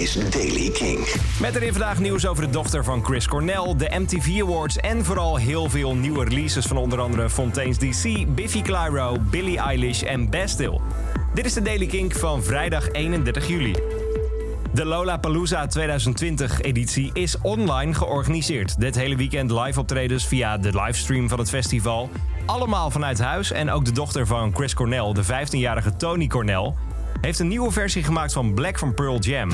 is Daily King. Met erin vandaag nieuws over de dochter van Chris Cornell, de MTV Awards en vooral heel veel nieuwe releases van onder andere Fontaine's DC, Biffy Clyro, Billie Eilish en Bastille. Dit is de Daily King van vrijdag 31 juli. De Lollapalooza 2020 editie is online georganiseerd. Dit hele weekend live optredens via de livestream van het festival. Allemaal vanuit huis en ook de dochter van Chris Cornell, de 15-jarige Tony Cornell, heeft een nieuwe versie gemaakt van Black van Pearl Jam.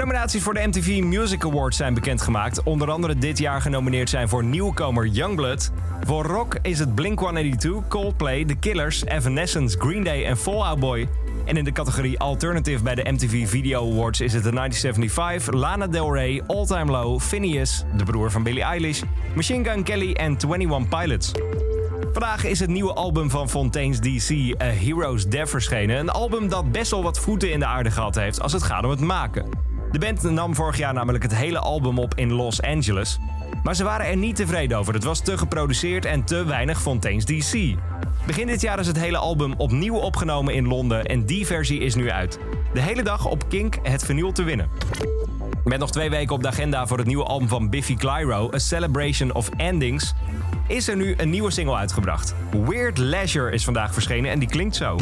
Nominaties voor de MTV Music Awards zijn bekendgemaakt. Onder andere dit jaar genomineerd zijn voor nieuwkomer Youngblood. Voor rock is het Blink-182, Coldplay, The Killers, Evanescence, Green Day en Fall Out Boy. En in de categorie Alternative bij de MTV Video Awards is het de 1975, Lana Del Rey, All Time Low, Phineas, de broer van Billie Eilish, Machine Gun Kelly en 21 Pilots. Vandaag is het nieuwe album van Fontaine's DC, A Hero's Death, verschenen. Een album dat best wel wat voeten in de aarde gehad heeft als het gaat om het maken. De band nam vorig jaar namelijk het hele album op in Los Angeles. Maar ze waren er niet tevreden over. Het was te geproduceerd en te weinig Fontaine's DC. Begin dit jaar is het hele album opnieuw opgenomen in Londen en die versie is nu uit. De hele dag op Kink het vinyl te winnen. Met nog twee weken op de agenda voor het nieuwe album van Biffy Clyro, A Celebration of Endings, is er nu een nieuwe single uitgebracht. Weird Leisure is vandaag verschenen en die klinkt zo.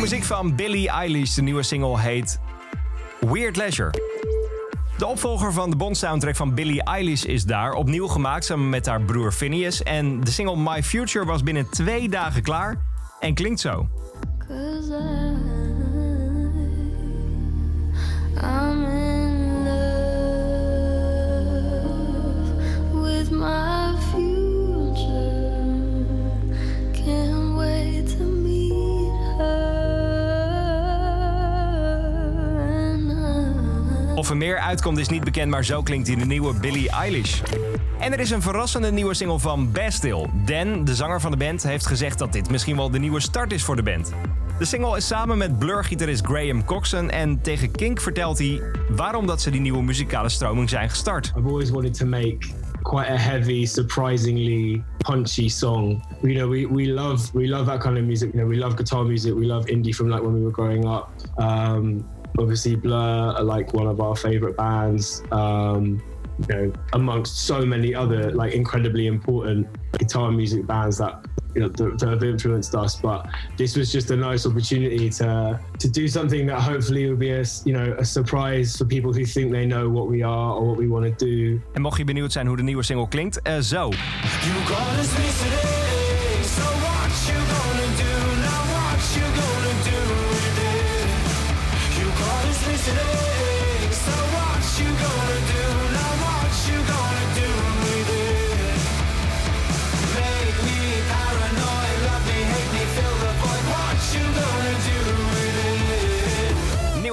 Muziek van Billie Eilish. De nieuwe single heet Weird Leisure. De opvolger van de Bond-soundtrack van Billie Eilish is daar. Opnieuw gemaakt samen met haar broer Phineas. En de single My Future was binnen twee dagen klaar. En klinkt zo. Er meer uitkomt is niet bekend, maar zo klinkt hij de nieuwe Billie Eilish. En er is een verrassende nieuwe single van Bastille. Dan, de zanger van de band, heeft gezegd dat dit misschien wel de nieuwe start is voor de band. De single is samen met Blur-gitarist Graham Coxon en tegen Kink vertelt hij waarom dat ze die nieuwe muzikale stroming zijn gestart. I've always wanted to make quite a heavy, surprisingly punchy song. You know, we, we love we love that kind of music. You know, we love guitar music. We love indie from like when we were growing up. Um, obviously, Blur are like one of our favorite bands. Um, you know, amongst so many other like incredibly important guitar music bands that you know that, that have influenced us. But this was just a nice opportunity to to do something that hopefully will be a s- you know a surprise for people who think they know what we are or what we want to do. En mocht je benieuwd zijn hoe de nieuwe single klinkt, eh, zo. You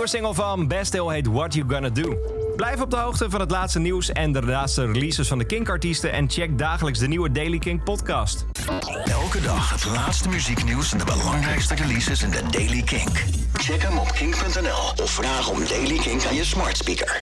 Nieuwe single van Bastille heet What You Gonna Do. Blijf op de hoogte van het laatste nieuws en de laatste releases van de Kink-artiesten... en check dagelijks de nieuwe Daily Kink podcast. Elke dag het laatste muzieknieuws en de belangrijkste releases in de Daily Kink. Check hem op kink.nl of vraag om Daily Kink aan je smart speaker.